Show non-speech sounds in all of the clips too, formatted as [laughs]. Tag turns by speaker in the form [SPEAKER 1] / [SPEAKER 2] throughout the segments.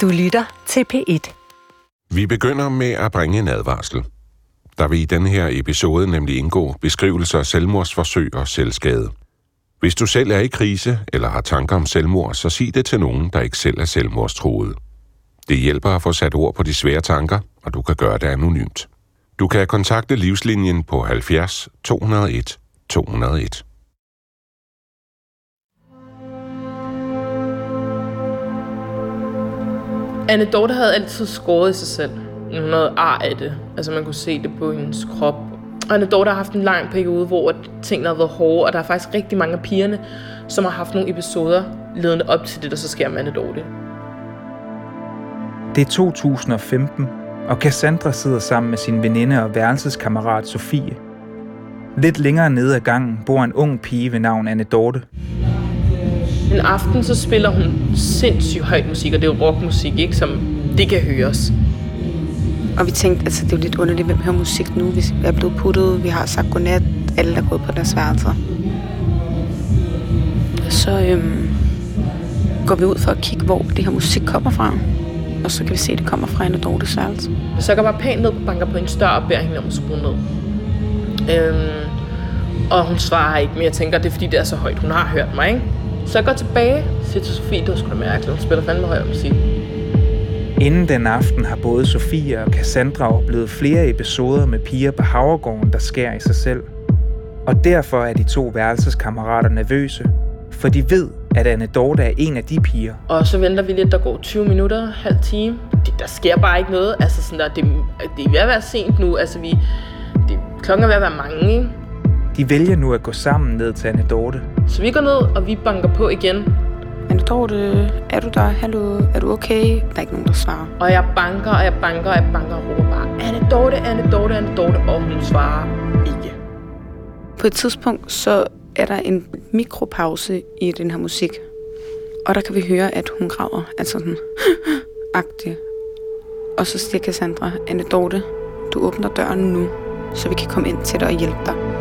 [SPEAKER 1] Du lytter til P1.
[SPEAKER 2] Vi begynder med at bringe en advarsel. Der vil i denne her episode nemlig indgå beskrivelser af selvmordsforsøg og selvskade. Hvis du selv er i krise eller har tanker om selvmord, så sig det til nogen, der ikke selv er selvmordstroet. Det hjælper at få sat ord på de svære tanker, og du kan gøre det anonymt. Du kan kontakte Livslinjen på 70 201 201.
[SPEAKER 3] Anne Dorte havde altid skåret i sig selv. Hun havde ar af det. Altså man kunne se det på hendes krop. Og Anne Dorte har haft en lang periode, hvor tingene har været hårde, og der er faktisk rigtig mange af pigerne, som har haft nogle episoder ledende op til det, der så sker med Anne Dorte.
[SPEAKER 4] Det er 2015, og Cassandra sidder sammen med sin veninde og værelseskammerat Sofie. Lidt længere nede ad gangen bor en ung pige ved navn Anne Dorte.
[SPEAKER 3] En aften så spiller hun sindssygt højt musik, og det er jo rockmusik, ikke, som det kan høres.
[SPEAKER 5] Og vi tænkte, altså det er jo lidt underligt, hvem hører musik nu, hvis vi er blevet puttet, vi har sagt godnat, alle er gået på deres værelser. Så øhm, går vi ud for at kigge, hvor det her musik kommer fra. Og så kan vi se, at det kommer fra en Dortes værelse.
[SPEAKER 3] Så går bare pænt ned på banker på en stør og beder hende om at skrue ned. Øhm, og hun svarer ikke, men jeg tænker, det er fordi, det er så højt. Hun har hørt mig, ikke? Så jeg går tilbage siger til Sofie, det var sgu da mærkeligt. Hun spiller fandme højere musik.
[SPEAKER 4] Inden den aften har både Sofie og Cassandra oplevet flere episoder med piger på Havregården, der skærer i sig selv. Og derfor er de to værelseskammerater nervøse, for de ved, at Anne Dorte er en af de piger.
[SPEAKER 3] Og så venter vi lidt, der går 20 minutter, halv time. Det, der sker bare ikke noget. Altså sådan der, det, det er ved at være sent nu. Altså vi, det, klokken er ved at være mange, ikke?
[SPEAKER 4] De vælger nu at gå sammen ned til Anne Dorte.
[SPEAKER 3] Så vi går ned, og vi banker på igen.
[SPEAKER 5] Anne Dorte, er du der? Hallo, er du okay? Der er ikke nogen, der svarer.
[SPEAKER 3] Og jeg banker, og jeg banker, og jeg banker og råber bare, Anne Dorte, Anne Dorte, Anne Dorte, og hun svarer ikke.
[SPEAKER 5] På et tidspunkt, så er der en mikropause i den her musik. Og der kan vi høre, at hun græder, altså sådan, [laughs] agtig. Og så siger Cassandra, Anne Dorte, du åbner døren nu, så vi kan komme ind til dig og hjælpe dig.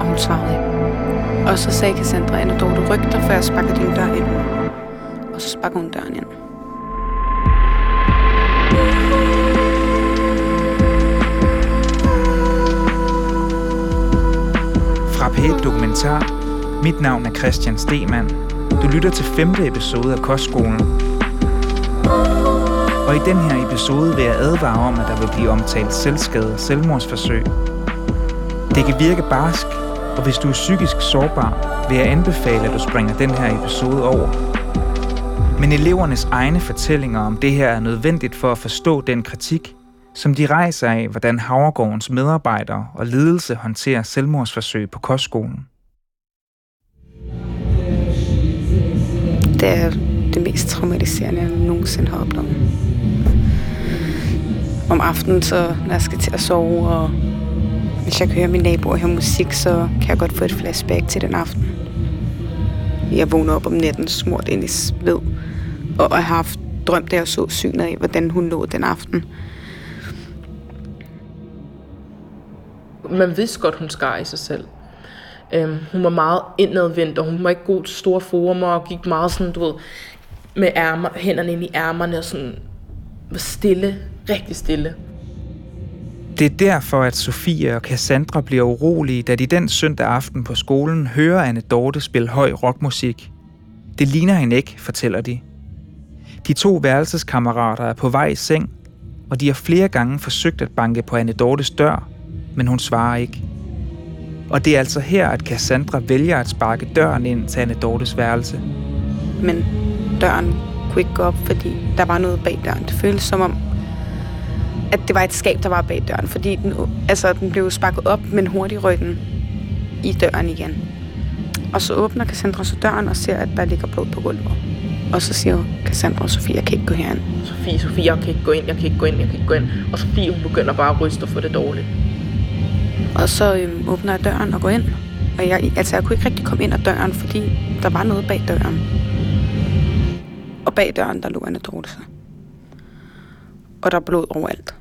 [SPEAKER 5] Og hun svarede ikke. Og så sagde Cassandra, Anne Dorte, ryk dig, før jeg sparker din dør ind. Og så sparker hun døren ind.
[SPEAKER 4] Fra p Dokumentar. Mit navn er Christian Stemann. Du lytter til femte episode af Kostskolen. Og i den her episode vil jeg advare om, at der vil blive omtalt selvskade og selvmordsforsøg. Det kan virke barsk, og hvis du er psykisk sårbar, vil jeg anbefale, at du springer den her episode over. Men elevernes egne fortællinger om det her er nødvendigt for at forstå den kritik, som de rejser af, hvordan Havregårdens medarbejdere og ledelse håndterer selvmordsforsøg på kostskolen.
[SPEAKER 5] Det er det mest traumatiserende, jeg nogensinde har oplevet. Om aftenen, så når jeg skal til at sove, og hvis jeg kan høre min naboer høre musik, så kan jeg godt få et flashback til den aften. Jeg vågner op om natten smurt ind i sved, og jeg har haft drømt, da jeg så synet af, hvordan hun lå den aften.
[SPEAKER 3] Man vidste godt, hun skar i sig selv. Øhm, hun var meget indadvendt, og hun var ikke god til store former, og gik meget sådan, du ved, med ærmer, hænderne ind i ærmerne, og sådan var stille, rigtig stille.
[SPEAKER 4] Det er derfor, at Sofie og Cassandra bliver urolige, da de den søndag aften på skolen hører Anne Dorte spille høj rockmusik. Det ligner hende ikke, fortæller de. De to værelseskammerater er på vej i seng, og de har flere gange forsøgt at banke på Anne Dortes dør, men hun svarer ikke. Og det er altså her, at Cassandra vælger at sparke døren ind til Anne Dortes værelse.
[SPEAKER 5] Men døren kunne ikke gå op, fordi der var noget bag døren. Det føles som om, at det var et skab, der var bag døren, fordi den, altså, den blev sparket op, men hurtigt røg den i døren igen. Og så åbner Cassandra så døren og ser, at der ligger blod på gulvet. Og så siger Cassandra og Sofie, jeg kan ikke gå herind.
[SPEAKER 3] Sofie, Sofie, jeg kan ikke gå ind, jeg kan ikke gå ind, jeg kan ikke gå ind. Og Sofie, hun begynder bare at ryste og få det dårligt.
[SPEAKER 5] Og så øhm, åbner jeg døren og går ind. Og jeg, altså, jeg kunne ikke rigtig komme ind ad døren, fordi der var noget bag døren. Og bag døren, der lå Anne Dorte. Og der er blod overalt.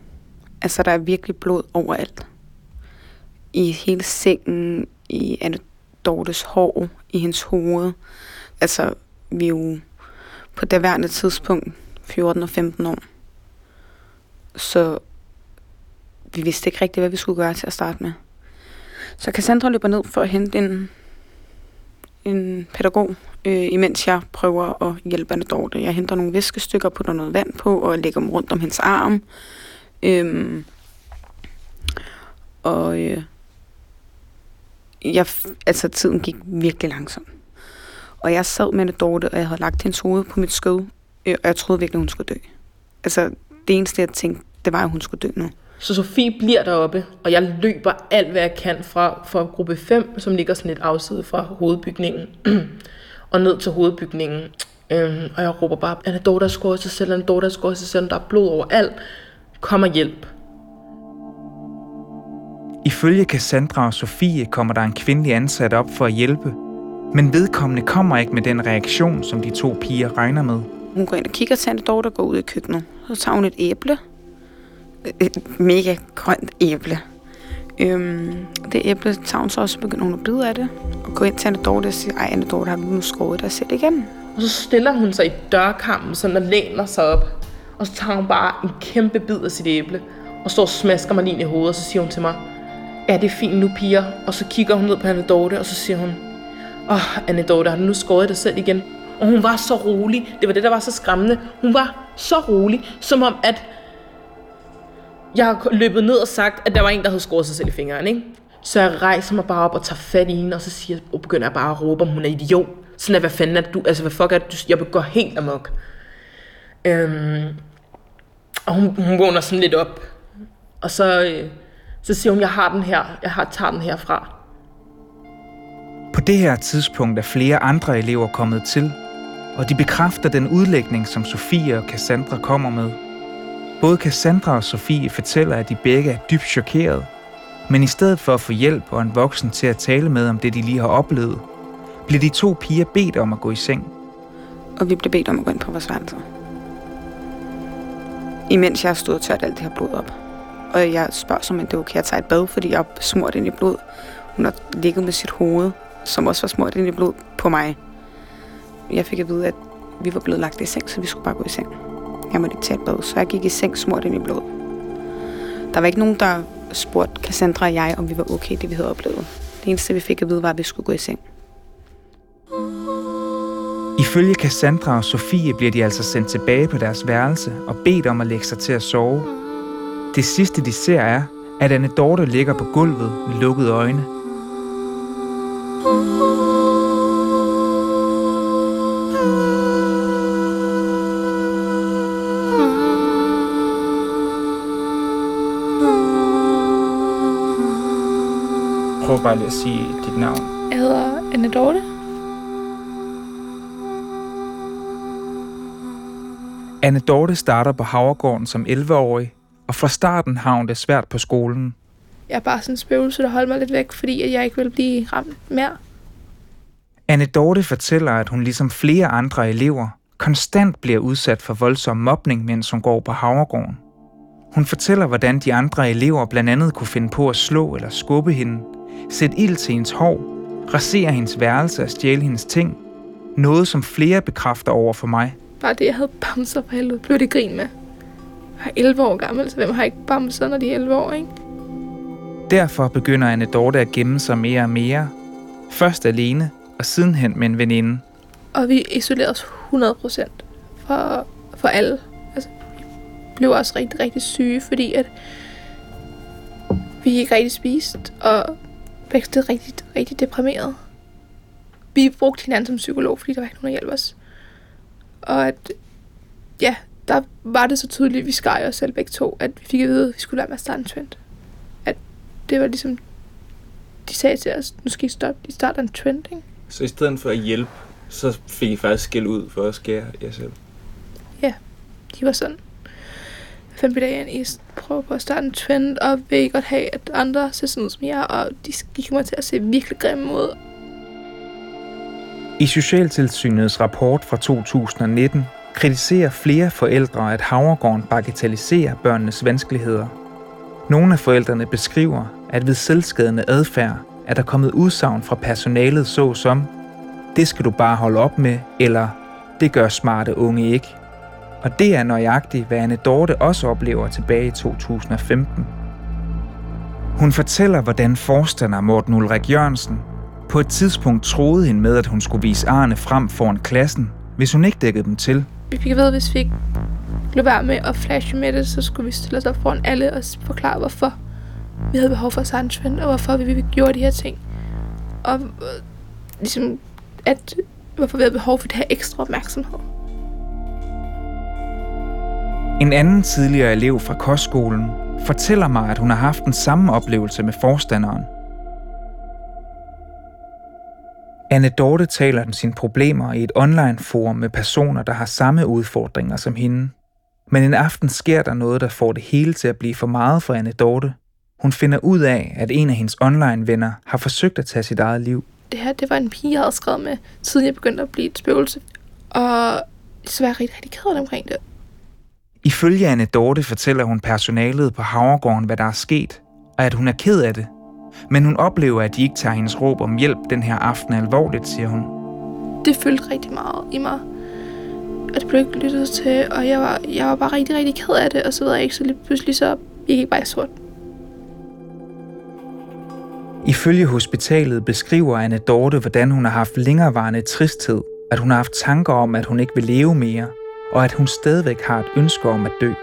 [SPEAKER 5] Altså, der er virkelig blod overalt. I hele sengen, i Anne Dortes hår, i hendes hoved. Altså, vi er jo på det tidspunkt 14 og 15 år. Så vi vidste ikke rigtigt, hvad vi skulle gøre til at starte med. Så Cassandra løber ned for at hente en, en pædagog, øh, imens jeg prøver at hjælpe Anne Dorte. Jeg henter nogle viskestykker, putter noget vand på og lægger dem rundt om hendes arm. Øhm, og øh, jeg, altså, tiden gik virkelig langsomt. Og jeg sad med Anne Dorte, og jeg havde lagt hendes hoved på mit skød, øh, og jeg troede virkelig, hun skulle dø. Altså, det eneste, jeg tænkte, det var, at hun skulle dø nu.
[SPEAKER 3] Så Sofie bliver deroppe, og jeg løber alt, hvad jeg kan fra, fra gruppe 5, som ligger sådan lidt afside fra hovedbygningen, [clears throat] og ned til hovedbygningen. Øhm, og jeg råber bare, Anna Dorte skåret sig selv, Anna Dorte skåret sig selv, der er blod overalt. Kom og hjælp.
[SPEAKER 4] Ifølge Cassandra og Sofie kommer der en kvindelig ansat op for at hjælpe, men vedkommende kommer ikke med den reaktion, som de to piger regner med.
[SPEAKER 5] Hun går ind og kigger til Anne Dorte og går ud i køkkenet. Så tager hun et æble. Et mega grønt æble. Øhm, det æble tager så også begynder hun at bide af det. Og går ind til Anne Dorte og siger, ej Anne Dorte, har du nu skåret dig selv igen?
[SPEAKER 3] Og så stiller hun sig i dørkampen, sådan og læner sig op. Og så tager hun bare en kæmpe bid af sit æble. Og står og smasker mig lige i hovedet, og så siger hun til mig, ja, det er fint nu, piger. Og så kigger hun ned på Anne Dorte, og så siger hun, åh, oh, Anne Dorte, har du nu skåret dig selv igen? Og hun var så rolig. Det var det, der var så skræmmende. Hun var så rolig, som om at jeg har løbet ned og sagt, at der var en, der havde skåret sig selv i fingeren, ikke? Så jeg rejser mig bare op og tager fat i hende, og så siger, og begynder jeg bare at råbe, om hun er idiot. Sådan at, hvad fanden er du, altså hvad fuck er du, jeg går helt amok. Øhm, og hun, hun vågner sådan lidt op. Og så, øh, så siger hun, jeg har den her, jeg har, tager den herfra.
[SPEAKER 4] På det her tidspunkt er flere andre elever kommet til, og de bekræfter den udlægning, som Sofie og Cassandra kommer med. Både Cassandra og Sofie fortæller, at de begge er dybt chokeret, men i stedet for at få hjælp og en voksen til at tale med om det, de lige har oplevet, bliver de to piger bedt om at gå i seng.
[SPEAKER 5] Og vi blev bedt om at gå ind på vores værelser. Imens jeg har stået og tørt alt det her blod op. Og jeg spørger som om det er okay at tage et bad, fordi jeg er smurt ind i blod. Hun har ligget med sit hoved, som også var smurt ind i blod på mig. Jeg fik at vide, at vi var blevet lagt i seng, så vi skulle bare gå i seng. Jeg måtte ikke tage et bad, så jeg gik i seng smurt ind i blod. Der var ikke nogen, der spurgte Cassandra og jeg, om vi var okay, det vi havde oplevet. Det eneste, vi fik at vide, var, at vi skulle gå i seng.
[SPEAKER 4] Ifølge Cassandra og Sofie bliver de altså sendt tilbage på deres værelse og bedt om at lægge sig til at sove. Det sidste, de ser, er, at Anne Dorte ligger på gulvet med lukkede øjne. Prøv lige at sige dit navn.
[SPEAKER 1] Jeg hedder Anne Dorte.
[SPEAKER 4] Anne Dorte starter på Havregården som 11-årig, og fra starten har hun det svært på skolen.
[SPEAKER 1] Jeg er bare sådan en spøgelse, der holder mig lidt væk, fordi at jeg ikke vil blive ramt mere.
[SPEAKER 4] Anne Dorte fortæller, at hun ligesom flere andre elever konstant bliver udsat for voldsom mobning, mens hun går på Havregården. Hun fortæller, hvordan de andre elever blandt andet kunne finde på at slå eller skubbe hende, sætte ild til hendes hår, rasere hendes værelse og stjæle hendes ting. Noget, som flere bekræfter over for mig.
[SPEAKER 1] Bare det, jeg havde bamser på helvede, blev det grin med. Jeg er 11 år gammel, så hvem har ikke bamser, når de er 11 år, ikke?
[SPEAKER 4] Derfor begynder Anne Dorte at gemme sig mere og mere. Først alene, og sidenhen med en veninde.
[SPEAKER 1] Og vi isolerede os 100 procent for, for alle. Altså, vi blev også rigtig, rigtig syge, fordi at vi ikke rigtig spist, og vækstede rigtig, rigtig deprimeret. Vi brugte hinanden som psykolog, fordi der var ikke nogen, der hjalp os. Og at, ja, der var det så tydeligt, vi skar os selv begge to, at vi fik at vide, at vi skulle lade med at starte en trend. At det var ligesom, de sagde til os, nu skal I stoppe, de starter en trend, ikke?
[SPEAKER 6] Så i stedet for at hjælpe, så fik I faktisk skæld ud for at skære jer selv.
[SPEAKER 1] De var sådan, fem dage I prøver på at starte en trend, og vil I godt have, at andre ser sådan ud som jer, og de, de kommer til at se virkelig grimme ud.
[SPEAKER 4] I Socialtilsynets rapport fra 2019 kritiserer flere forældre, at Havregården bagatelliserer børnenes vanskeligheder. Nogle af forældrene beskriver, at ved selvskadende adfærd er der kommet udsagn fra personalet så som, det skal du bare holde op med, eller det gør smarte unge ikke. Og det er nøjagtigt, hvad Anne Dorte også oplever tilbage i 2015. Hun fortæller, hvordan forstander Morten Ulrik Jørgensen på et tidspunkt troede hende med, at hun skulle vise Arne frem foran klassen, hvis hun ikke dækkede dem til.
[SPEAKER 1] Vi fik ved, at hvis vi ikke lå være med at flashe med det, så skulle vi stille os op foran alle og forklare, hvorfor vi havde behov for Sandstrand, og hvorfor vi, vi gjorde de her ting. Og øh, ligesom, at hvorfor vi havde behov for det her ekstra opmærksomhed.
[SPEAKER 4] En anden tidligere elev fra kostskolen fortæller mig, at hun har haft den samme oplevelse med forstanderen. Anne Dorte taler om sine problemer i et online-forum med personer, der har samme udfordringer som hende. Men en aften sker der noget, der får det hele til at blive for meget for Anne Dorte. Hun finder ud af, at en af hendes online-venner har forsøgt at tage sit eget liv.
[SPEAKER 1] Det her, det var en pige, jeg havde skrevet med, siden jeg begyndte at blive et spøgelse. Og så var jeg rigtig, rigtig ked omkring det.
[SPEAKER 4] Ifølge Anne Dorte fortæller hun personalet på Havregården, hvad der er sket, og at hun er ked af det. Men hun oplever, at de ikke tager hendes råb om hjælp den her aften alvorligt, siger hun.
[SPEAKER 1] Det følte rigtig meget i mig. Og det blev ikke lyttet til, og jeg var, jeg var bare rigtig, rigtig ked af det, og så ved jeg ikke, så lige pludselig så gik jeg bare i sort.
[SPEAKER 4] Ifølge hospitalet beskriver Anne Dorte, hvordan hun har haft længerevarende tristhed, at hun har haft tanker om, at hun ikke vil leve mere, og at hun stadigvæk har et ønske om at dø.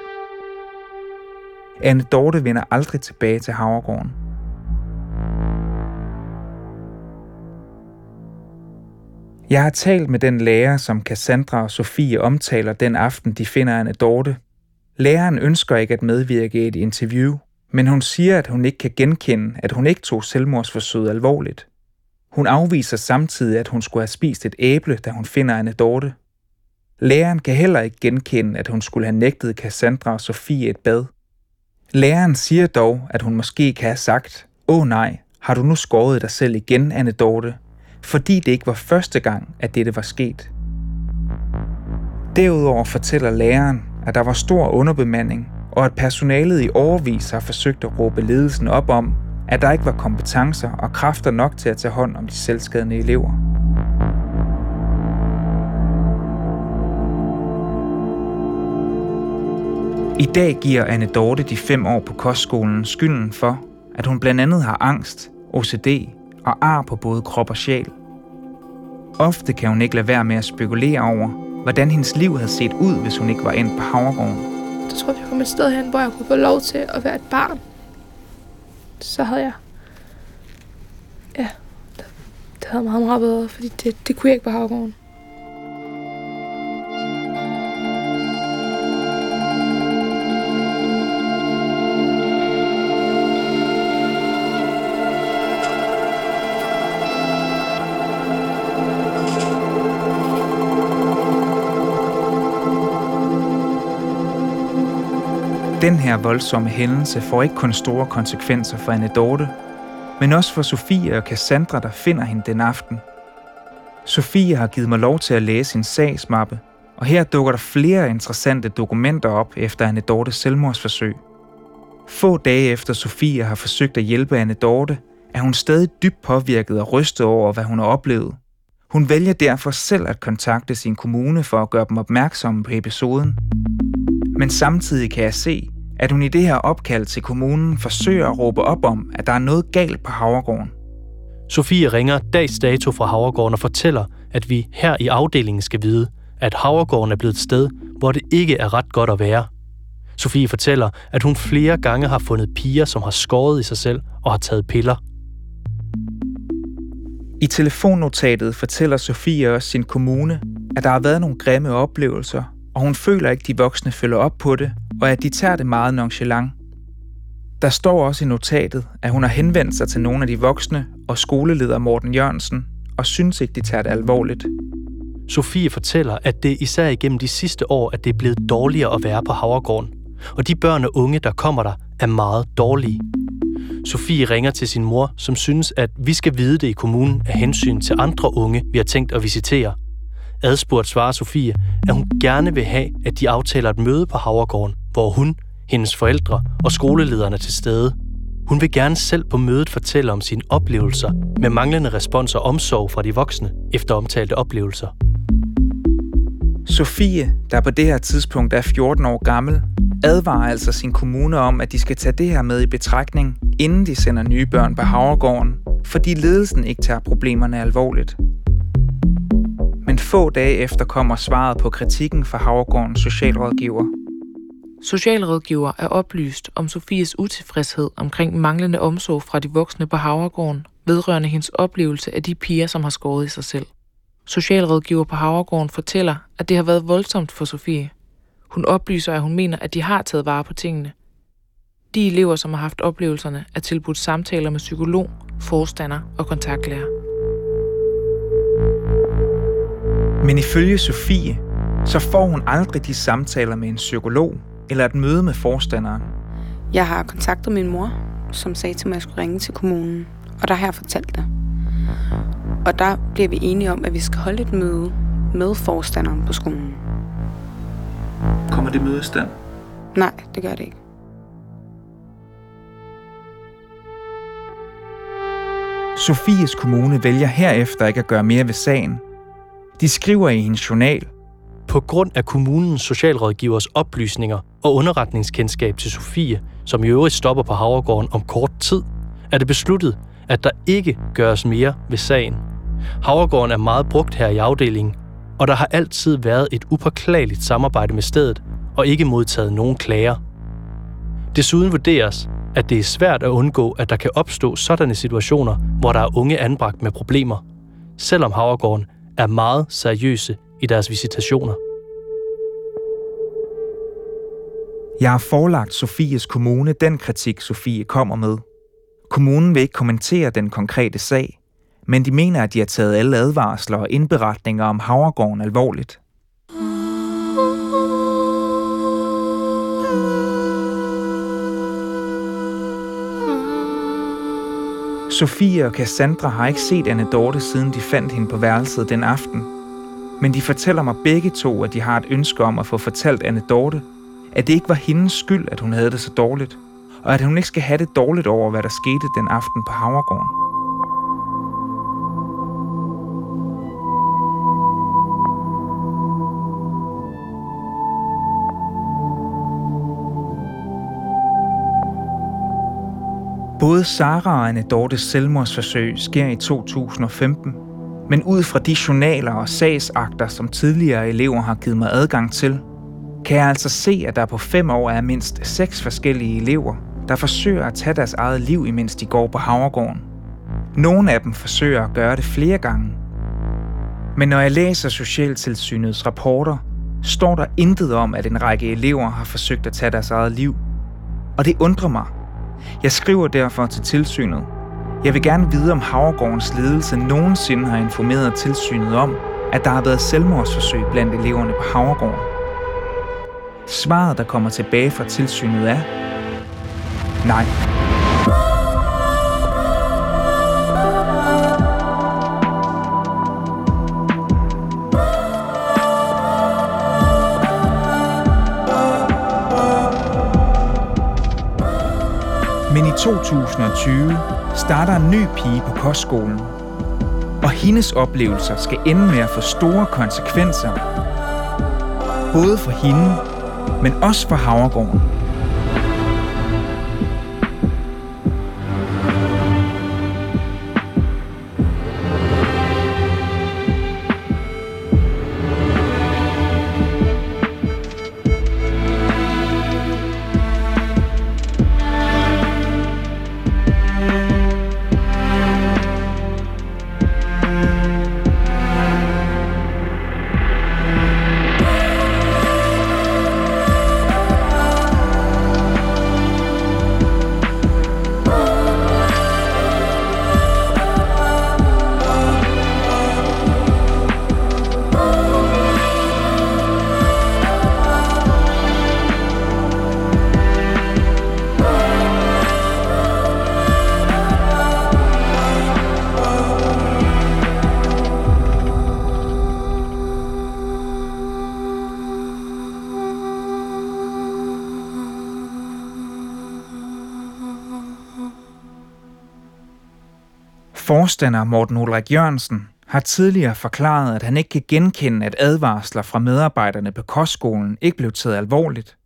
[SPEAKER 4] Anne Dorte vender aldrig tilbage til Havregården. Jeg har talt med den lærer, som Cassandra og Sofie omtaler den aften, de finder Anne Dorte. Læreren ønsker ikke at medvirke i et interview, men hun siger, at hun ikke kan genkende, at hun ikke tog selvmordsforsøget alvorligt. Hun afviser samtidig, at hun skulle have spist et æble, da hun finder Anne Dorte. Læreren kan heller ikke genkende, at hun skulle have nægtet Cassandra og Sofie et bad. Læreren siger dog, at hun måske kan have sagt, åh nej, har du nu skåret dig selv igen, Anne Dorte? Fordi det ikke var første gang, at dette var sket. Derudover fortæller læreren, at der var stor underbemanding, og at personalet i overvis har forsøgt at råbe ledelsen op om, at der ikke var kompetencer og kræfter nok til at tage hånd om de selvskadende elever. I dag giver Anne Dorte de fem år på kostskolen skylden for, at hun blandt andet har angst, OCD og ar på både krop og sjæl. Ofte kan hun ikke lade være med at spekulere over, hvordan hendes liv havde set ud, hvis hun ikke var endt på Havregården.
[SPEAKER 1] Jeg tror, jeg kom et sted hen, hvor jeg kunne få lov til at være et barn. Så havde jeg... Ja, det, det havde meget, meget bedre, fordi det, det kunne jeg ikke på Havregården.
[SPEAKER 4] Den her voldsomme hændelse får ikke kun store konsekvenser for Anne Dorte, men også for Sofie og Cassandra, der finder hende den aften. Sofie har givet mig lov til at læse sin sagsmappe, og her dukker der flere interessante dokumenter op efter Anne Dortes selvmordsforsøg. Få dage efter Sofie har forsøgt at hjælpe Anne Dorte, er hun stadig dybt påvirket og rystet over, hvad hun har oplevet. Hun vælger derfor selv at kontakte sin kommune for at gøre dem opmærksomme på episoden. Men samtidig kan jeg se, at hun i det her opkald til kommunen forsøger at råbe op om, at der er noget galt på Havregården.
[SPEAKER 7] Sofie ringer dags dato fra Havregården og fortæller, at vi her i afdelingen skal vide, at Havregården er blevet et sted, hvor det ikke er ret godt at være. Sofie fortæller, at hun flere gange har fundet piger, som har skåret i sig selv og har taget piller.
[SPEAKER 4] I telefonnotatet fortæller Sofie også sin kommune, at der har været nogle grimme oplevelser, og hun føler ikke, at de voksne følger op på det, og at de tager det meget nonchalant. Der står også i notatet, at hun har henvendt sig til nogle af de voksne og skoleleder Morten Jørgensen, og synes ikke, de tager det alvorligt.
[SPEAKER 7] Sofie fortæller, at det især igennem de sidste år, at det er blevet dårligere at være på Havregården. Og de børn og unge, der kommer der, er meget dårlige. Sofie ringer til sin mor, som synes, at vi skal vide det i kommunen af hensyn til andre unge, vi har tænkt at visitere. Adspurgt svarer Sofie, at hun gerne vil have, at de aftaler et møde på Havregården, hvor hun, hendes forældre og skolelederne er til stede. Hun vil gerne selv på mødet fortælle om sine oplevelser med manglende respons og omsorg fra de voksne efter omtalte oplevelser.
[SPEAKER 4] Sofie, der på det her tidspunkt er 14 år gammel, advarer altså sin kommune om, at de skal tage det her med i betragtning, inden de sender nye børn på Havregården, fordi ledelsen ikke tager problemerne alvorligt. Men få dage efter kommer svaret på kritikken fra Havregårdens socialrådgiver.
[SPEAKER 8] Socialrådgiver er oplyst om Sofies utilfredshed omkring manglende omsorg fra de voksne på Havregården, vedrørende hendes oplevelse af de piger, som har skåret i sig selv. Socialrådgiver på Havregården fortæller, at det har været voldsomt for Sofie. Hun oplyser, at hun mener, at de har taget vare på tingene. De elever, som har haft oplevelserne, er tilbudt samtaler med psykolog, forstander og kontaktlærer.
[SPEAKER 4] Men ifølge Sofie, så får hun aldrig de samtaler med en psykolog eller et møde med forstanderen.
[SPEAKER 5] Jeg har kontaktet min mor, som sagde til mig, at jeg skulle ringe til kommunen. Og der har jeg fortalt det. Og der bliver vi enige om, at vi skal holde et møde med forstanderen på skolen.
[SPEAKER 4] Kommer det møde i stand?
[SPEAKER 5] Nej, det gør det ikke.
[SPEAKER 4] Sofies kommune vælger herefter ikke at gøre mere ved sagen. De skriver i hendes journal,
[SPEAKER 7] På grund af kommunens socialrådgivers oplysninger og underretningskendskab til Sofie, som i øvrigt stopper på Havregården om kort tid, er det besluttet, at der ikke gøres mere ved sagen. Havregården er meget brugt her i afdelingen, og der har altid været et upåklageligt samarbejde med stedet og ikke modtaget nogen klager. Desuden vurderes, at det er svært at undgå, at der kan opstå sådanne situationer, hvor der er unge anbragt med problemer, selvom Havregården er meget seriøse i deres visitationer.
[SPEAKER 4] Jeg har forelagt Sofies kommune den kritik, Sofie kommer med. Kommunen vil ikke kommentere den konkrete sag, men de mener, at de har taget alle advarsler og indberetninger om Havregården alvorligt. Sofie og Cassandra har ikke set Anne Dorte, siden de fandt hende på værelset den aften. Men de fortæller mig begge to, at de har et ønske om at få fortalt Anne Dorte, at det ikke var hendes skyld, at hun havde det så dårligt, og at hun ikke skal have det dårligt over, hvad der skete den aften på Havregården. Både Sara og Anne Dortes selvmordsforsøg sker i 2015, men ud fra de journaler og sagsakter, som tidligere elever har givet mig adgang til, kan jeg altså se, at der på fem år er mindst seks forskellige elever, der forsøger at tage deres eget liv, imens de går på Havregården. Nogle af dem forsøger at gøre det flere gange. Men når jeg læser Socialtilsynets rapporter, står der intet om, at en række elever har forsøgt at tage deres eget liv. Og det undrer mig. Jeg skriver derfor til tilsynet. Jeg vil gerne vide, om Havregårdens ledelse nogensinde har informeret tilsynet om, at der har været selvmordsforsøg blandt eleverne på Havregården. Svaret, der kommer tilbage fra tilsynet er nej. 2020 starter en ny pige på kostskolen. Og hendes oplevelser skal ende med at få store konsekvenser. Både for hende, men også for Havregården. Forstander Morten Ulrik Jørgensen har tidligere forklaret, at han ikke kan genkende, at advarsler fra medarbejderne på kostskolen ikke blev taget alvorligt.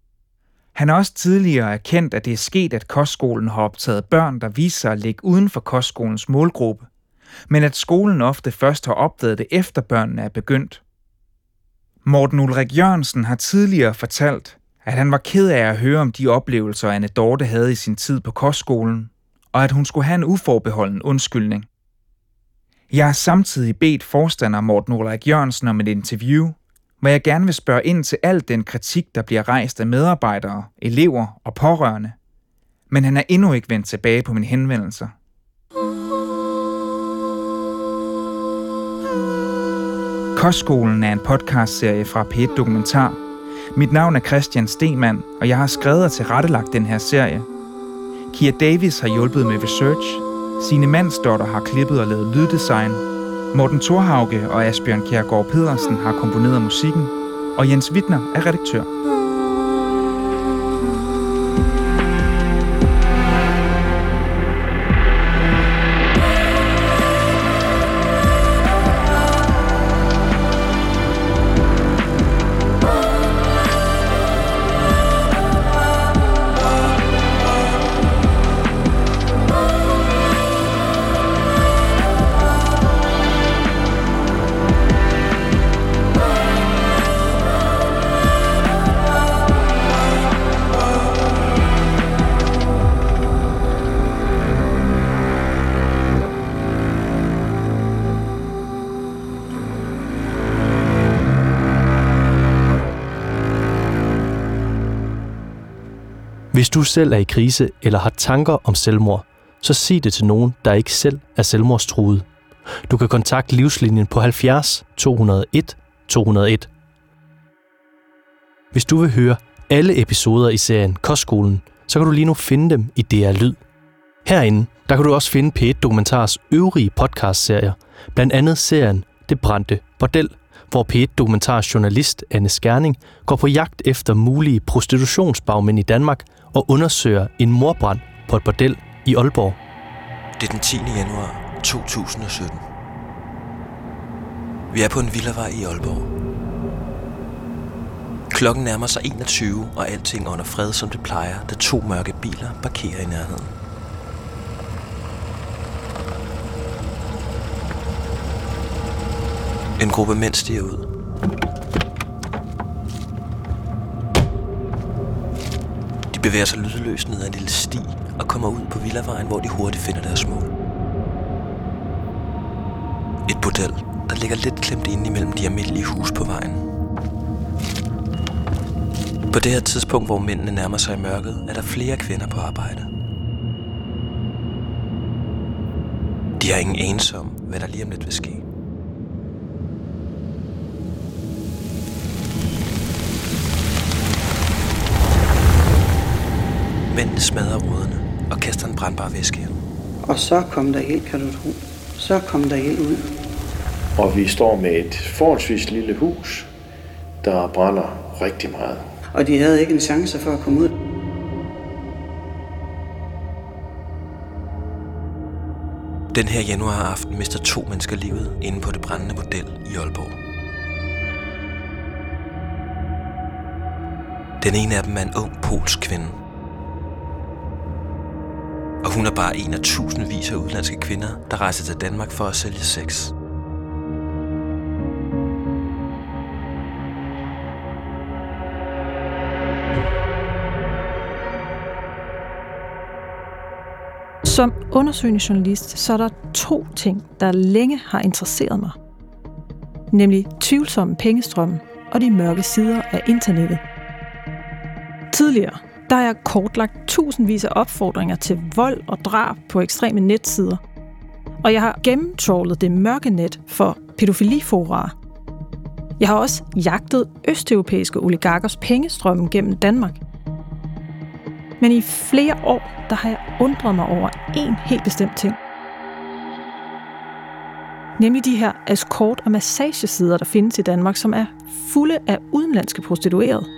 [SPEAKER 4] Han har også tidligere erkendt, at det er sket, at kostskolen har optaget børn, der viser sig at ligge uden for kostskolens målgruppe, men at skolen ofte først har opdaget det efter børnene er begyndt. Morten Ulrik Jørgensen har tidligere fortalt, at han var ked af at høre om de oplevelser, Anne Dorte havde i sin tid på kostskolen, og at hun skulle have en uforbeholden undskyldning. Jeg har samtidig bedt forstander Morten Ulrik Jørgensen om et interview, hvor jeg gerne vil spørge ind til al den kritik, der bliver rejst af medarbejdere, elever og pårørende. Men han er endnu ikke vendt tilbage på mine henvendelser. Kostskolen er en podcastserie fra P1 Dokumentar. Mit navn er Christian Stemann, og jeg har skrevet og tilrettelagt den her serie. Kia Davis har hjulpet med research, Signe Mandsdotter har klippet og lavet lyddesign, Morten Thorhauge og Asbjørn Kjærgaard Pedersen har komponeret musikken, og Jens Wittner er redaktør.
[SPEAKER 7] Hvis du selv er i krise eller har tanker om selvmord, så sig det til nogen, der ikke selv er selvmordstruet. Du kan kontakte Livslinjen på 70 201 201. Hvis du vil høre alle episoder i serien Kostskolen, så kan du lige nu finde dem i DR Lyd. Herinde, der kan du også finde P1 Dokumentars øvrige podcastserier, blandt andet serien Det brændte bordel, hvor P1 Dokumentars journalist Anne Skærning går på jagt efter mulige prostitutionsbagmænd i Danmark og undersøger en morbrand på et bordel i Aalborg.
[SPEAKER 9] Det er den 10. januar 2017. Vi er på en villavej i Aalborg. Klokken nærmer sig 21, og alting under fred, som det plejer, da to mørke biler parkerer i nærheden. En gruppe mænd stiger ud. De bevæger sig lydløst ned ad en lille sti og kommer ud på villavejen, hvor de hurtigt finder deres mål. Et bordel, der ligger lidt klemt inde imellem de almindelige hus på vejen. På det her tidspunkt, hvor mændene nærmer sig i mørket, er der flere kvinder på arbejde. De har ingen anelse om, hvad der lige om lidt vil ske. Mændene smadrer ruderne og kaster en brandbar væske ind.
[SPEAKER 10] Og så kom der ild, kan du tro. Så kom der ild ud.
[SPEAKER 11] Og vi står med et forholdsvis lille hus, der brænder rigtig meget.
[SPEAKER 10] Og de havde ikke en chance for at komme ud.
[SPEAKER 9] Den her januaraften mister to mennesker livet inde på det brændende model i Aalborg. Den ene af dem er en ung polsk kvinde. Hun er bare en af tusindvis af udlandske kvinder, der rejser til Danmark for at sælge sex.
[SPEAKER 12] Som undersøgende journalist, så er der to ting, der længe har interesseret mig. Nemlig tvivlsomme pengestrømme og de mørke sider af internettet. Tidligere, der har jeg kortlagt tusindvis af opfordringer til vold og drab på ekstreme netsider. Og jeg har gennemtrålet det mørke net for pædofiliforarer. Jeg har også jagtet østeuropæiske oligarkers pengestrømme gennem Danmark. Men i flere år, der har jeg undret mig over en helt bestemt ting. Nemlig de her escort- og massagesider, der findes i Danmark, som er fulde af udenlandske prostituerede.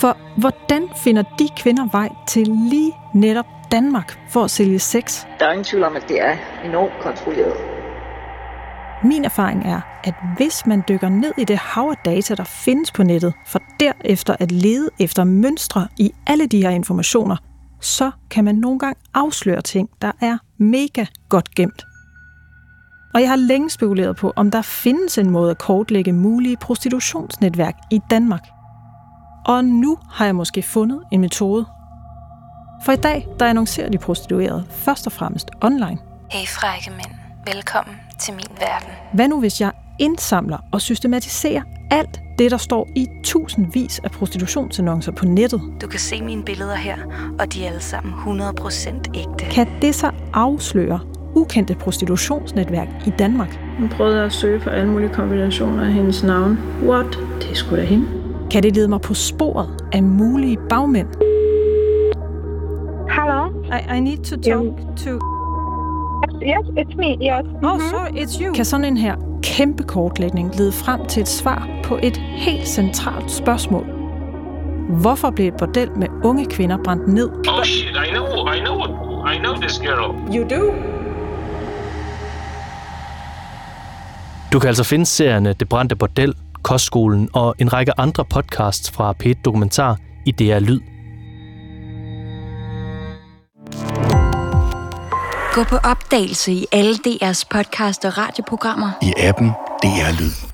[SPEAKER 12] For hvordan finder de kvinder vej til lige netop Danmark for at sælge sex?
[SPEAKER 13] Der er ingen tvivl om, at det er enormt kontrolleret.
[SPEAKER 12] Min erfaring er, at hvis man dykker ned i det hav af data, der findes på nettet, for derefter at lede efter mønstre i alle de her informationer, så kan man nogle gange afsløre ting, der er mega godt gemt. Og jeg har længe spekuleret på, om der findes en måde at kortlægge mulige prostitutionsnetværk i Danmark. Og nu har jeg måske fundet en metode. For i dag, der annoncerer de prostituerede først og fremmest online.
[SPEAKER 13] Hey frække mænd, velkommen til min verden.
[SPEAKER 12] Hvad nu hvis jeg indsamler og systematiserer alt det, der står i tusindvis af prostitutionsannoncer på nettet?
[SPEAKER 13] Du kan se mine billeder her, og de er alle sammen 100% ægte.
[SPEAKER 12] Kan det så afsløre ukendte prostitutionsnetværk i Danmark?
[SPEAKER 14] Hun prøvede at søge på alle mulige kombinationer af hendes navn. What? Det er sgu da hende.
[SPEAKER 12] Kan det lede mig på sporet af mulige bagmænd?
[SPEAKER 15] Hello?
[SPEAKER 12] I, I need to talk to...
[SPEAKER 15] Yes, it's me, yes.
[SPEAKER 12] Oh, sorry, it's you. Kan sådan en her kæmpe kortlægning lede frem til et svar på et helt centralt spørgsmål? Hvorfor blev et bordel med unge kvinder brændt ned?
[SPEAKER 16] Oh shit, I know, I know, I know this girl.
[SPEAKER 14] You do?
[SPEAKER 7] Du kan altså finde serierne Det Brændte Bordel, Kostskolen og en række andre podcasts fra P1 Dokumentar i DR Lyd.
[SPEAKER 13] Gå på opdagelse i alle DR's podcast og radioprogrammer.
[SPEAKER 17] I appen DR Lyd.